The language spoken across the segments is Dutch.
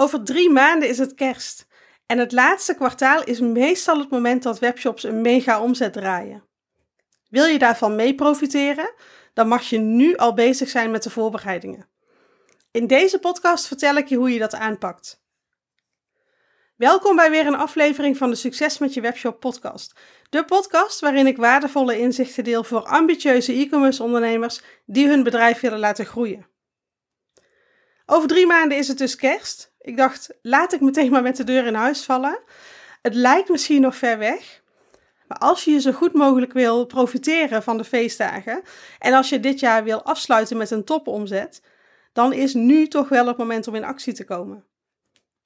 Over drie maanden is het kerst. En het laatste kwartaal is meestal het moment dat webshops een mega omzet draaien. Wil je daarvan mee profiteren? Dan mag je nu al bezig zijn met de voorbereidingen. In deze podcast vertel ik je hoe je dat aanpakt. Welkom bij weer een aflevering van de Succes met je webshop podcast. De podcast waarin ik waardevolle inzichten deel voor ambitieuze e-commerce ondernemers die hun bedrijf willen laten groeien. Over drie maanden is het dus kerst. Ik dacht, laat ik meteen maar met de deur in huis vallen. Het lijkt misschien nog ver weg. Maar als je je zo goed mogelijk wil profiteren van de feestdagen en als je dit jaar wil afsluiten met een topomzet, dan is nu toch wel het moment om in actie te komen.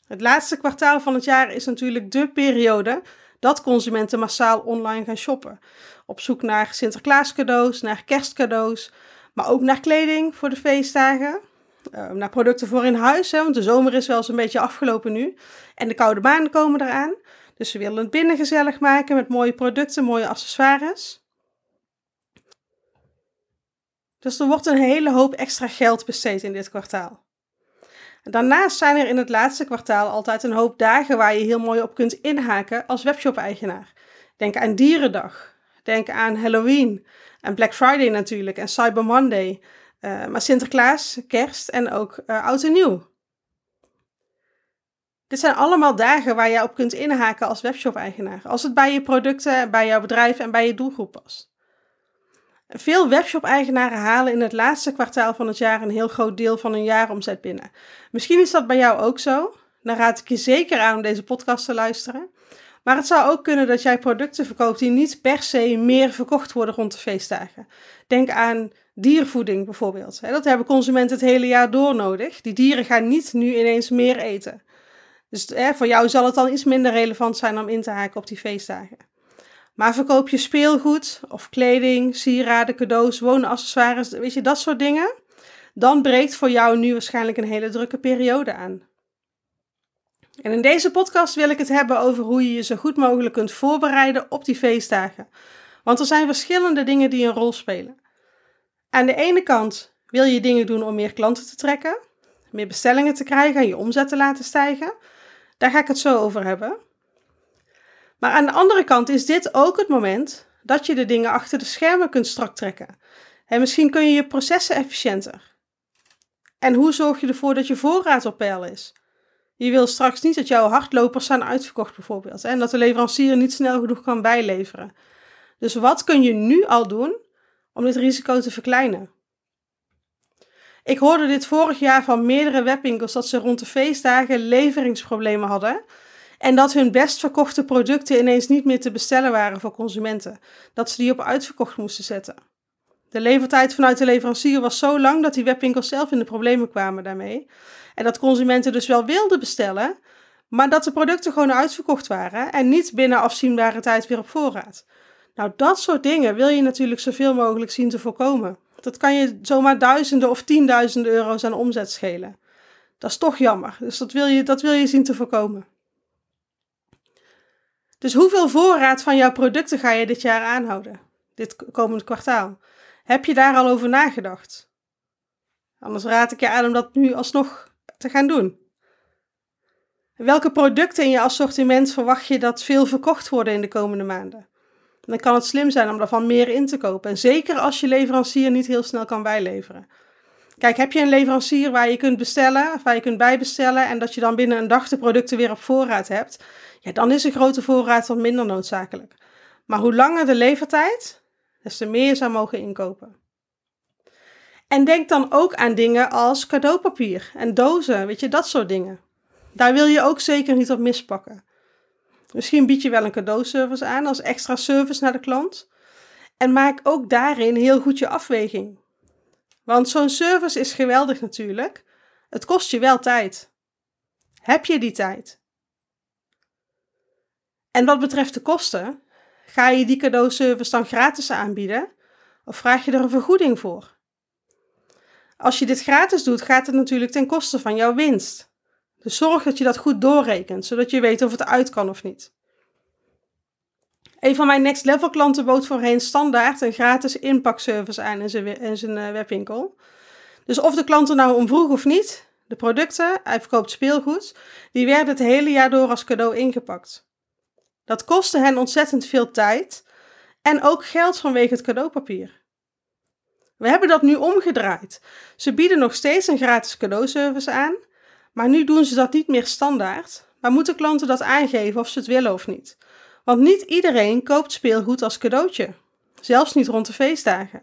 Het laatste kwartaal van het jaar is natuurlijk de periode dat consumenten massaal online gaan shoppen. Op zoek naar Sinterklaas cadeaus, naar kerstcadeaus, maar ook naar kleding voor de feestdagen. Uh, naar producten voor in huis, hè, want de zomer is wel eens een beetje afgelopen nu. En de koude maanden komen eraan. Dus we willen het binnen gezellig maken met mooie producten, mooie accessoires. Dus er wordt een hele hoop extra geld besteed in dit kwartaal. Daarnaast zijn er in het laatste kwartaal altijd een hoop dagen waar je heel mooi op kunt inhaken als webshop-eigenaar. Denk aan Dierendag, denk aan Halloween en Black Friday natuurlijk en Cyber Monday. Uh, maar Sinterklaas, kerst en ook uh, oud en nieuw. Dit zijn allemaal dagen waar je op kunt inhaken als webshop-eigenaar, als het bij je producten, bij jouw bedrijf en bij je doelgroep past. Veel webshop-eigenaren halen in het laatste kwartaal van het jaar een heel groot deel van hun jaaromzet binnen. Misschien is dat bij jou ook zo. Dan raad ik je zeker aan om deze podcast te luisteren. Maar het zou ook kunnen dat jij producten verkoopt die niet per se meer verkocht worden rond de feestdagen. Denk aan diervoeding bijvoorbeeld. Dat hebben consumenten het hele jaar door nodig. Die dieren gaan niet nu ineens meer eten. Dus voor jou zal het dan iets minder relevant zijn om in te haken op die feestdagen. Maar verkoop je speelgoed of kleding, sieraden, cadeaus, woonaccessoires, weet je, dat soort dingen, dan breekt voor jou nu waarschijnlijk een hele drukke periode aan. En in deze podcast wil ik het hebben over hoe je je zo goed mogelijk kunt voorbereiden op die feestdagen. Want er zijn verschillende dingen die een rol spelen. Aan de ene kant wil je dingen doen om meer klanten te trekken, meer bestellingen te krijgen en je omzet te laten stijgen. Daar ga ik het zo over hebben. Maar aan de andere kant is dit ook het moment dat je de dingen achter de schermen kunt strak trekken. En misschien kun je je processen efficiënter. En hoe zorg je ervoor dat je voorraad op peil is? Je wil straks niet dat jouw hardlopers zijn uitverkocht bijvoorbeeld. En dat de leverancier niet snel genoeg kan bijleveren. Dus wat kun je nu al doen om dit risico te verkleinen? Ik hoorde dit vorig jaar van meerdere webwinkels dat ze rond de feestdagen leveringsproblemen hadden en dat hun best verkochte producten ineens niet meer te bestellen waren voor consumenten. Dat ze die op uitverkocht moesten zetten. De levertijd vanuit de leverancier was zo lang dat die webwinkels zelf in de problemen kwamen daarmee. En dat consumenten dus wel wilden bestellen, maar dat de producten gewoon uitverkocht waren en niet binnen afzienbare tijd weer op voorraad. Nou, dat soort dingen wil je natuurlijk zoveel mogelijk zien te voorkomen. Dat kan je zomaar duizenden of tienduizenden euro's aan omzet schelen. Dat is toch jammer, dus dat wil je, dat wil je zien te voorkomen. Dus hoeveel voorraad van jouw producten ga je dit jaar aanhouden? Dit komende kwartaal. Heb je daar al over nagedacht? Anders raad ik je aan om dat nu alsnog te gaan doen. Welke producten in je assortiment verwacht je dat veel verkocht worden in de komende maanden? Dan kan het slim zijn om daarvan meer in te kopen. En zeker als je leverancier niet heel snel kan bijleveren. Kijk, heb je een leverancier waar je kunt bestellen, waar je kunt bijbestellen en dat je dan binnen een dag de producten weer op voorraad hebt, ja, dan is een grote voorraad wat minder noodzakelijk. Maar hoe langer de levertijd, des te meer je zou mogen inkopen. En denk dan ook aan dingen als cadeaupapier en dozen, weet je, dat soort dingen. Daar wil je ook zeker niet op mispakken. Misschien bied je wel een cadeauservice aan als extra service naar de klant. En maak ook daarin heel goed je afweging. Want zo'n service is geweldig natuurlijk. Het kost je wel tijd. Heb je die tijd? En wat betreft de kosten, ga je die cadeauservice dan gratis aanbieden of vraag je er een vergoeding voor? Als je dit gratis doet, gaat het natuurlijk ten koste van jouw winst. Dus zorg dat je dat goed doorrekent, zodat je weet of het uit kan of niet. Een van mijn next level klanten bood voorheen standaard een gratis inpakservice aan in zijn, in zijn eh, webwinkel. Dus of de klant er nou om vroeg of niet, De producten, hij verkoopt speelgoed, die werden het hele jaar door als cadeau ingepakt. Dat kostte hen ontzettend veel tijd en ook geld vanwege het cadeaupapier. We hebben dat nu omgedraaid. Ze bieden nog steeds een gratis cadeauservice aan, maar nu doen ze dat niet meer standaard, maar moeten klanten dat aangeven of ze het willen of niet. Want niet iedereen koopt speelgoed als cadeautje, zelfs niet rond de feestdagen.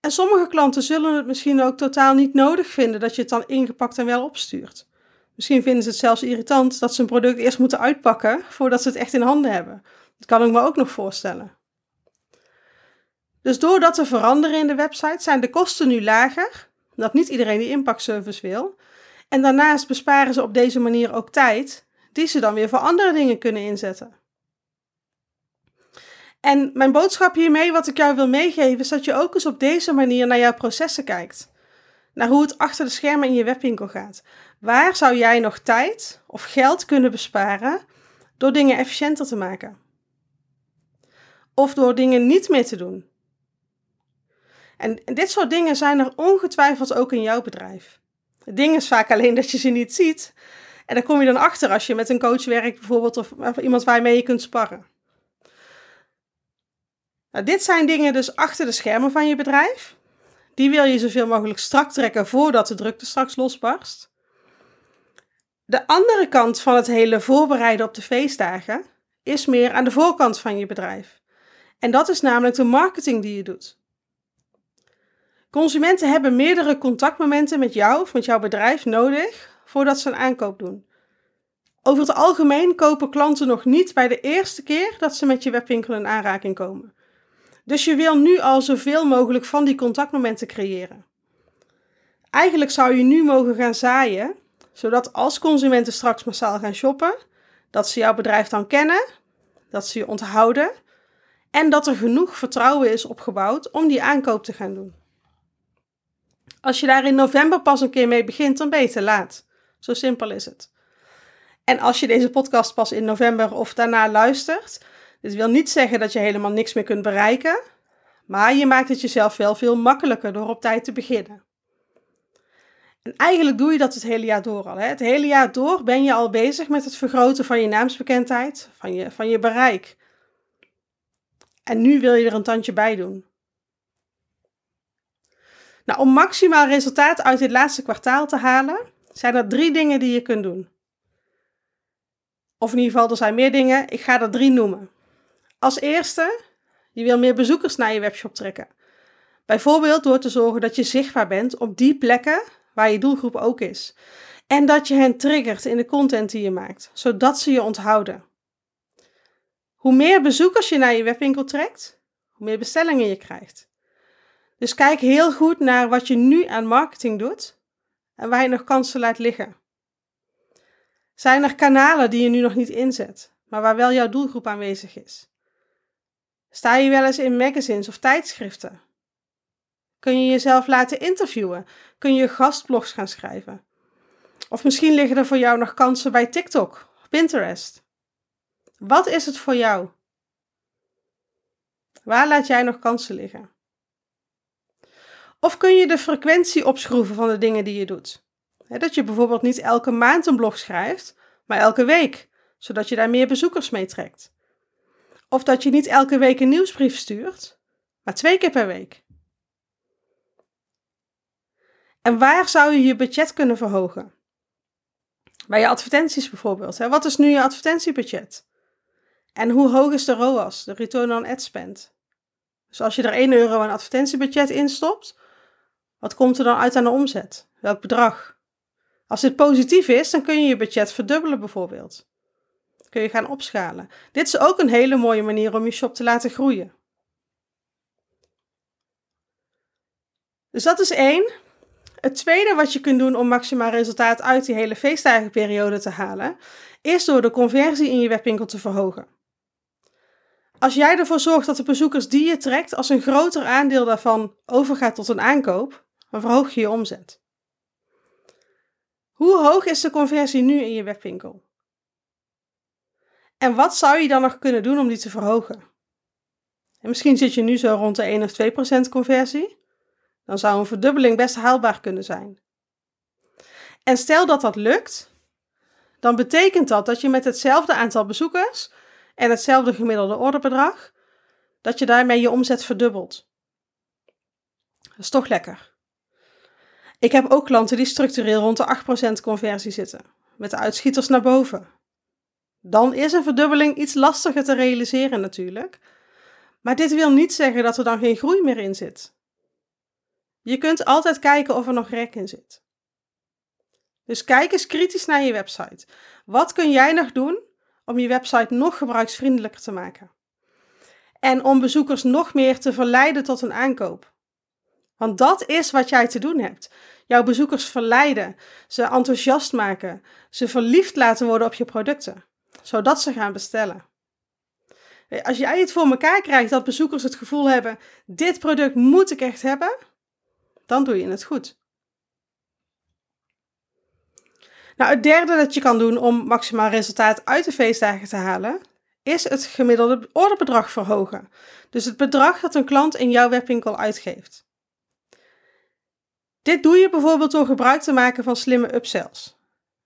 En sommige klanten zullen het misschien ook totaal niet nodig vinden dat je het dan ingepakt en wel opstuurt. Misschien vinden ze het zelfs irritant dat ze een product eerst moeten uitpakken voordat ze het echt in handen hebben. Dat kan ik me ook nog voorstellen. Dus door dat te veranderen in de website zijn de kosten nu lager, dat niet iedereen die inpakservice wil. En daarnaast besparen ze op deze manier ook tijd, die ze dan weer voor andere dingen kunnen inzetten. En mijn boodschap hiermee, wat ik jou wil meegeven, is dat je ook eens op deze manier naar jouw processen kijkt. Naar hoe het achter de schermen in je webwinkel gaat. Waar zou jij nog tijd of geld kunnen besparen door dingen efficiënter te maken? Of door dingen niet meer te doen? En dit soort dingen zijn er ongetwijfeld ook in jouw bedrijf. Het ding is vaak alleen dat je ze niet ziet. En daar kom je dan achter als je met een coach werkt, bijvoorbeeld, of, of iemand waarmee je kunt sparren. Nou, dit zijn dingen dus achter de schermen van je bedrijf. Die wil je zoveel mogelijk strak trekken voordat de drukte straks losbarst. De andere kant van het hele voorbereiden op de feestdagen is meer aan de voorkant van je bedrijf. En dat is namelijk de marketing die je doet. Consumenten hebben meerdere contactmomenten met jou of met jouw bedrijf nodig voordat ze een aankoop doen. Over het algemeen kopen klanten nog niet bij de eerste keer dat ze met je webwinkel in aanraking komen. Dus je wil nu al zoveel mogelijk van die contactmomenten creëren. Eigenlijk zou je nu mogen gaan zaaien, zodat als consumenten straks massaal gaan shoppen, dat ze jouw bedrijf dan kennen, dat ze je onthouden en dat er genoeg vertrouwen is opgebouwd om die aankoop te gaan doen. Als je daar in november pas een keer mee begint, dan ben je laat. Zo simpel is het. En als je deze podcast pas in november of daarna luistert, dit wil niet zeggen dat je helemaal niks meer kunt bereiken, maar je maakt het jezelf wel veel makkelijker door op tijd te beginnen. En eigenlijk doe je dat het hele jaar door al. Hè? Het hele jaar door ben je al bezig met het vergroten van je naamsbekendheid, van je, van je bereik. En nu wil je er een tandje bij doen. Nou, om maximaal resultaat uit dit laatste kwartaal te halen, zijn er drie dingen die je kunt doen. Of in ieder geval, er zijn meer dingen. Ik ga er drie noemen. Als eerste, je wil meer bezoekers naar je webshop trekken. Bijvoorbeeld door te zorgen dat je zichtbaar bent op die plekken waar je doelgroep ook is. En dat je hen triggert in de content die je maakt, zodat ze je onthouden. Hoe meer bezoekers je naar je webwinkel trekt, hoe meer bestellingen je krijgt. Dus kijk heel goed naar wat je nu aan marketing doet en waar je nog kansen laat liggen. Zijn er kanalen die je nu nog niet inzet, maar waar wel jouw doelgroep aanwezig is? Sta je wel eens in magazines of tijdschriften? Kun je jezelf laten interviewen? Kun je gastblogs gaan schrijven? Of misschien liggen er voor jou nog kansen bij TikTok of Pinterest. Wat is het voor jou? Waar laat jij nog kansen liggen? Of kun je de frequentie opschroeven van de dingen die je doet? Dat je bijvoorbeeld niet elke maand een blog schrijft, maar elke week, zodat je daar meer bezoekers mee trekt. Of dat je niet elke week een nieuwsbrief stuurt, maar twee keer per week. En waar zou je je budget kunnen verhogen? Bij je advertenties bijvoorbeeld. Wat is nu je advertentiebudget? En hoe hoog is de ROAS, de Return on Ad Spend? Dus als je er 1 euro aan advertentiebudget instopt, wat komt er dan uit aan de omzet? Welk bedrag? Als dit positief is, dan kun je je budget verdubbelen bijvoorbeeld. Kun je gaan opschalen. Dit is ook een hele mooie manier om je shop te laten groeien. Dus dat is één. Het tweede wat je kunt doen om maximaal resultaat uit die hele feestdagenperiode te halen, is door de conversie in je webwinkel te verhogen. Als jij ervoor zorgt dat de bezoekers die je trekt, als een groter aandeel daarvan overgaat tot een aankoop, dan verhoog je je omzet. Hoe hoog is de conversie nu in je webwinkel? En wat zou je dan nog kunnen doen om die te verhogen? En misschien zit je nu zo rond de 1 of 2 procent conversie. Dan zou een verdubbeling best haalbaar kunnen zijn. En stel dat dat lukt, dan betekent dat dat je met hetzelfde aantal bezoekers en hetzelfde gemiddelde orderbedrag, dat je daarmee je omzet verdubbelt. Dat is toch lekker. Ik heb ook klanten die structureel rond de 8% conversie zitten, met de uitschieters naar boven. Dan is een verdubbeling iets lastiger te realiseren natuurlijk. Maar dit wil niet zeggen dat er dan geen groei meer in zit. Je kunt altijd kijken of er nog rek in zit. Dus kijk eens kritisch naar je website. Wat kun jij nog doen om je website nog gebruiksvriendelijker te maken? En om bezoekers nog meer te verleiden tot een aankoop. Want dat is wat jij te doen hebt. Jouw bezoekers verleiden, ze enthousiast maken, ze verliefd laten worden op je producten, zodat ze gaan bestellen. Als jij het voor elkaar krijgt dat bezoekers het gevoel hebben: dit product moet ik echt hebben, dan doe je het goed. Nou, het derde dat je kan doen om maximaal resultaat uit de feestdagen te halen, is het gemiddelde orderbedrag verhogen. Dus het bedrag dat een klant in jouw webwinkel uitgeeft. Dit doe je bijvoorbeeld door gebruik te maken van slimme upsells.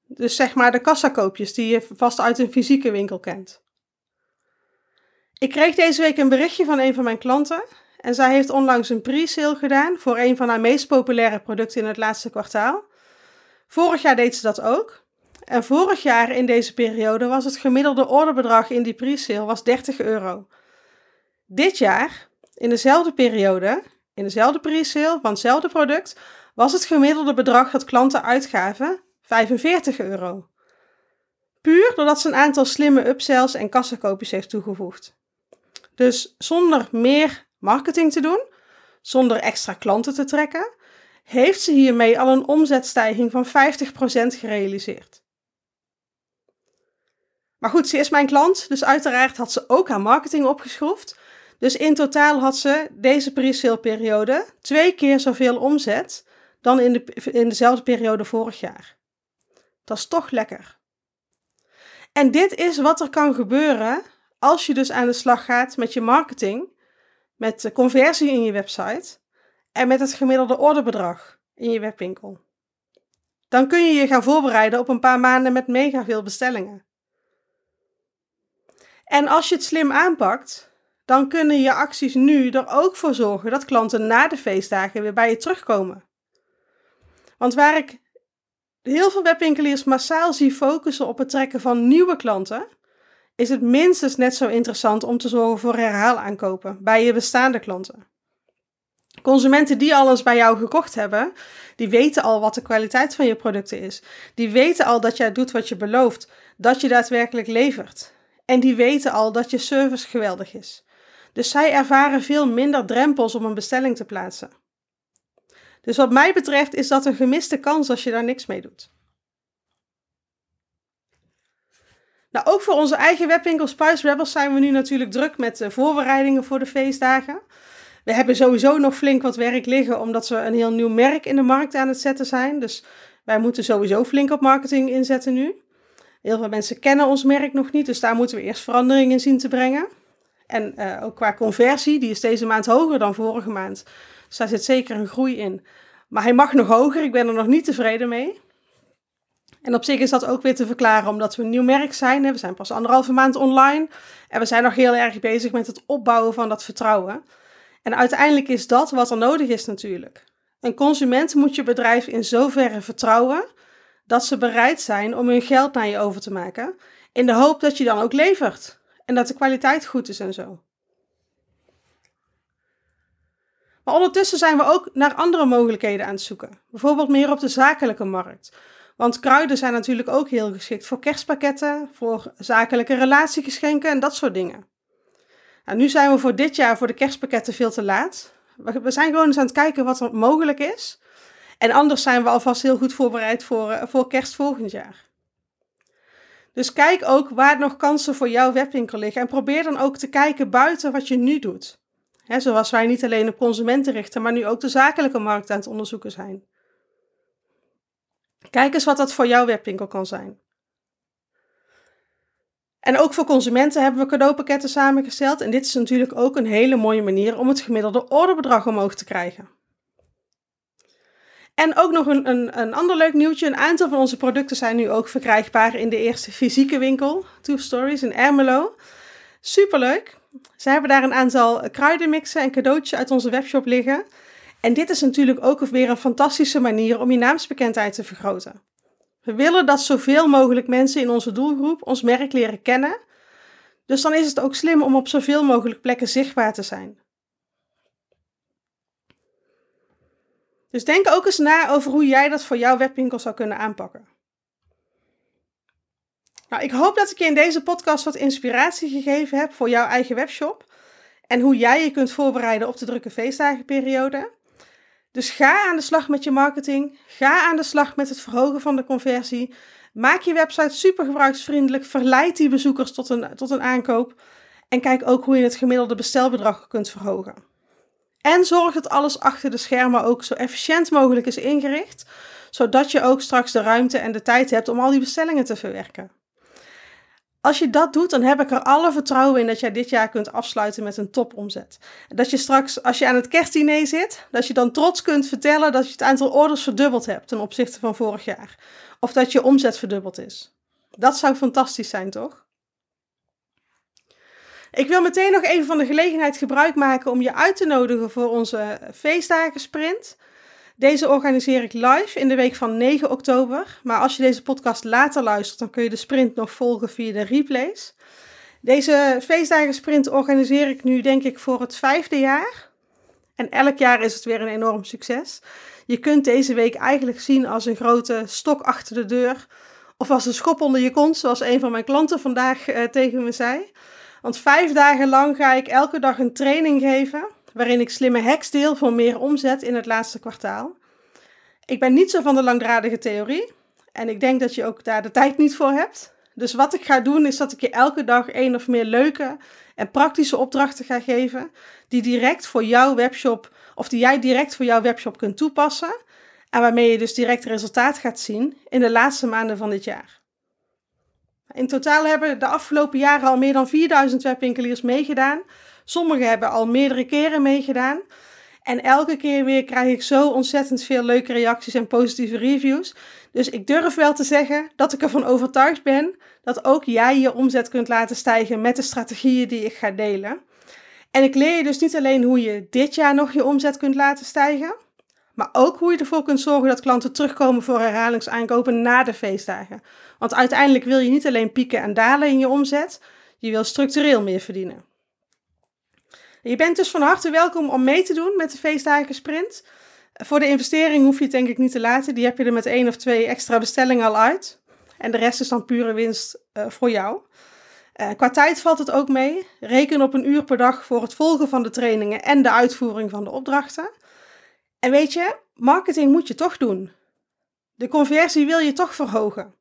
Dus zeg maar de kassakoopjes die je vast uit een fysieke winkel kent. Ik kreeg deze week een berichtje van een van mijn klanten en zij heeft onlangs een pre-sale gedaan voor een van haar meest populaire producten in het laatste kwartaal. Vorig jaar deed ze dat ook. En vorig jaar in deze periode was het gemiddelde orderbedrag in die pre-sale was 30 euro. Dit jaar, in dezelfde periode, in dezelfde pre-sale van hetzelfde product, was het gemiddelde bedrag dat klanten uitgaven 45 euro. Puur doordat ze een aantal slimme upsells en kassakoopjes heeft toegevoegd. Dus zonder meer marketing te doen, zonder extra klanten te trekken, heeft ze hiermee al een omzetstijging van 50% gerealiseerd. Maar goed, ze is mijn klant, dus uiteraard had ze ook haar marketing opgeschroefd. Dus in totaal had ze deze pre-sale periode twee keer zoveel omzet dan in, de, in dezelfde periode vorig jaar. Dat is toch lekker. En dit is wat er kan gebeuren als je dus aan de slag gaat met je marketing, met de conversie in je website en met het gemiddelde orderbedrag in je webwinkel. Dan kun je je gaan voorbereiden op een paar maanden met mega veel bestellingen. En als je het slim aanpakt, dan kunnen je acties nu er ook voor zorgen dat klanten na de feestdagen weer bij je terugkomen. Want waar ik heel veel webwinkeliers massaal zie focussen op het trekken van nieuwe klanten, is het minstens net zo interessant om te zorgen voor herhaalaankopen bij je bestaande klanten. Consumenten die alles bij jou gekocht hebben, die weten al wat de kwaliteit van je producten is. Die weten al dat jij doet wat je belooft, dat je daadwerkelijk levert. En die weten al dat je service geweldig is. Dus zij ervaren veel minder drempels om een bestelling te plaatsen. Dus wat mij betreft is dat een gemiste kans als je daar niks mee doet. Nou, ook voor onze eigen webwinkel Spice Rebels zijn we nu natuurlijk druk met de voorbereidingen voor de feestdagen. We hebben sowieso nog flink wat werk liggen, omdat we een heel nieuw merk in de markt aan het zetten zijn. Dus wij moeten sowieso flink op marketing inzetten nu. Heel veel mensen kennen ons merk nog niet, dus daar moeten we eerst veranderingen in zien te brengen. En uh, ook qua conversie, die is deze maand hoger dan vorige maand. Dus daar zit zeker een groei in. Maar hij mag nog hoger, ik ben er nog niet tevreden mee. En op zich is dat ook weer te verklaren omdat we een nieuw merk zijn. We zijn pas anderhalve maand online en we zijn nog heel erg bezig met het opbouwen van dat vertrouwen. En uiteindelijk is dat wat er nodig is natuurlijk. Een consument moet je bedrijf in zoverre vertrouwen dat ze bereid zijn om hun geld naar je over te maken, in de hoop dat je dan ook levert en dat de kwaliteit goed is en zo. Maar ondertussen zijn we ook naar andere mogelijkheden aan het zoeken, bijvoorbeeld meer op de zakelijke markt. Want kruiden zijn natuurlijk ook heel geschikt voor kerstpakketten, voor zakelijke relatiegeschenken en dat soort dingen. Nou, nu zijn we voor dit jaar voor de kerstpakketten veel te laat. We zijn gewoon eens aan het kijken wat er mogelijk is. En anders zijn we alvast heel goed voorbereid voor, eh, voor kerst volgend jaar. Dus kijk ook waar nog kansen voor jouw webwinkel liggen. En probeer dan ook te kijken buiten wat je nu doet. Zoals wij niet alleen op consumenten richten, maar nu ook de zakelijke markt aan het onderzoeken zijn. Kijk eens wat dat voor jouw webwinkel kan zijn. En ook voor consumenten hebben we cadeaupakketten samengesteld. En dit is natuurlijk ook een hele mooie manier om het gemiddelde orderbedrag omhoog te krijgen. En ook nog een, een, een ander leuk nieuwtje. Een aantal van onze producten zijn nu ook verkrijgbaar in de eerste fysieke winkel. Two Stories in Ermelo. Superleuk. Ze hebben daar een aantal kruidenmixen en cadeautjes uit onze webshop liggen. En dit is natuurlijk ook weer een fantastische manier om je naamsbekendheid te vergroten. We willen dat zoveel mogelijk mensen in onze doelgroep ons merk leren kennen. Dus dan is het ook slim om op zoveel mogelijk plekken zichtbaar te zijn. Dus denk ook eens na over hoe jij dat voor jouw webwinkel zou kunnen aanpakken. Nou, ik hoop dat ik je in deze podcast wat inspiratie gegeven heb voor jouw eigen webshop en hoe jij je kunt voorbereiden op de drukke feestdagenperiode. Dus ga aan de slag met je marketing, ga aan de slag met het verhogen van de conversie, maak je website super gebruiksvriendelijk, verleid die bezoekers tot een, tot een aankoop en kijk ook hoe je het gemiddelde bestelbedrag kunt verhogen. En zorg dat alles achter de schermen ook zo efficiënt mogelijk is ingericht, zodat je ook straks de ruimte en de tijd hebt om al die bestellingen te verwerken. Als je dat doet, dan heb ik er alle vertrouwen in dat jij dit jaar kunt afsluiten met een topomzet. Dat je straks, als je aan het kerstdiner zit, dat je dan trots kunt vertellen dat je het aantal orders verdubbeld hebt ten opzichte van vorig jaar. Of dat je omzet verdubbeld is. Dat zou fantastisch zijn, toch? Ik wil meteen nog even van de gelegenheid gebruik maken om je uit te nodigen voor onze feestdagen sprint. Deze organiseer ik live in de week van 9 oktober. Maar als je deze podcast later luistert, dan kun je de sprint nog volgen via de replays. Deze feestdagen sprint organiseer ik nu denk ik voor het vijfde jaar. En elk jaar is het weer een enorm succes. Je kunt deze week eigenlijk zien als een grote stok achter de deur. Of als een schop onder je kont, zoals een van mijn klanten vandaag uh, tegen me zei. Want vijf dagen lang ga ik elke dag een training geven waarin ik slimme hacks deel voor meer omzet in het laatste kwartaal. Ik ben niet zo van de langdradige theorie en ik denk dat je ook daar de tijd niet voor hebt. Dus wat ik ga doen is dat ik je elke dag één of meer leuke en praktische opdrachten ga geven die direct voor jouw webshop of die jij direct voor jouw webshop kunt toepassen en waarmee je dus direct resultaat gaat zien in de laatste maanden van dit jaar. In totaal hebben de afgelopen jaren al meer dan 4000 webwinkeliers meegedaan Sommigen hebben al meerdere keren meegedaan. En elke keer weer krijg ik zo ontzettend veel leuke reacties en positieve reviews. Dus ik durf wel te zeggen dat ik ervan overtuigd ben dat ook jij je omzet kunt laten stijgen met de strategieën die ik ga delen. En ik leer je dus niet alleen hoe je dit jaar nog je omzet kunt laten stijgen, maar ook hoe je ervoor kunt zorgen dat klanten terugkomen voor herhalingsaankopen na de feestdagen. Want uiteindelijk wil je niet alleen pieken en dalen in je omzet, je wil structureel meer verdienen. Je bent dus van harte welkom om mee te doen met de feestdagen sprint. Voor de investering hoef je het denk ik niet te laten. Die heb je er met één of twee extra bestellingen al uit. En de rest is dan pure winst uh, voor jou. Uh, qua tijd valt het ook mee. Reken op een uur per dag voor het volgen van de trainingen en de uitvoering van de opdrachten. En weet je, marketing moet je toch doen. De conversie wil je toch verhogen.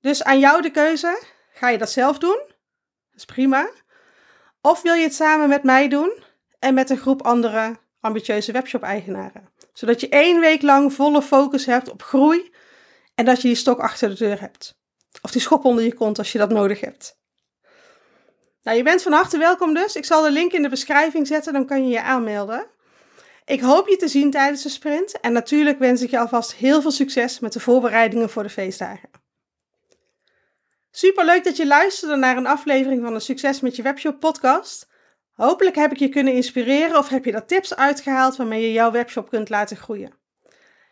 Dus aan jou de keuze. Ga je dat zelf doen? Dat is prima. Of wil je het samen met mij doen en met een groep andere ambitieuze webshop-eigenaren? Zodat je één week lang volle focus hebt op groei en dat je die stok achter de deur hebt. Of die schop onder je kont als je dat nodig hebt. Nou, je bent van harte welkom dus. Ik zal de link in de beschrijving zetten, dan kan je je aanmelden. Ik hoop je te zien tijdens de sprint en natuurlijk wens ik je alvast heel veel succes met de voorbereidingen voor de feestdagen. Super leuk dat je luisterde naar een aflevering van de Succes met je webshop podcast. Hopelijk heb ik je kunnen inspireren of heb je er tips uitgehaald waarmee je jouw webshop kunt laten groeien.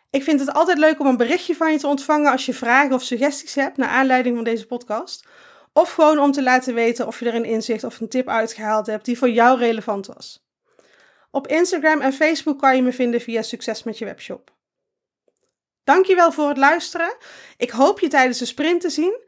Ik vind het altijd leuk om een berichtje van je te ontvangen als je vragen of suggesties hebt naar aanleiding van deze podcast. Of gewoon om te laten weten of je er een inzicht of een tip uitgehaald hebt die voor jou relevant was. Op Instagram en Facebook kan je me vinden via Succes met je webshop. Dankjewel voor het luisteren. Ik hoop je tijdens de sprint te zien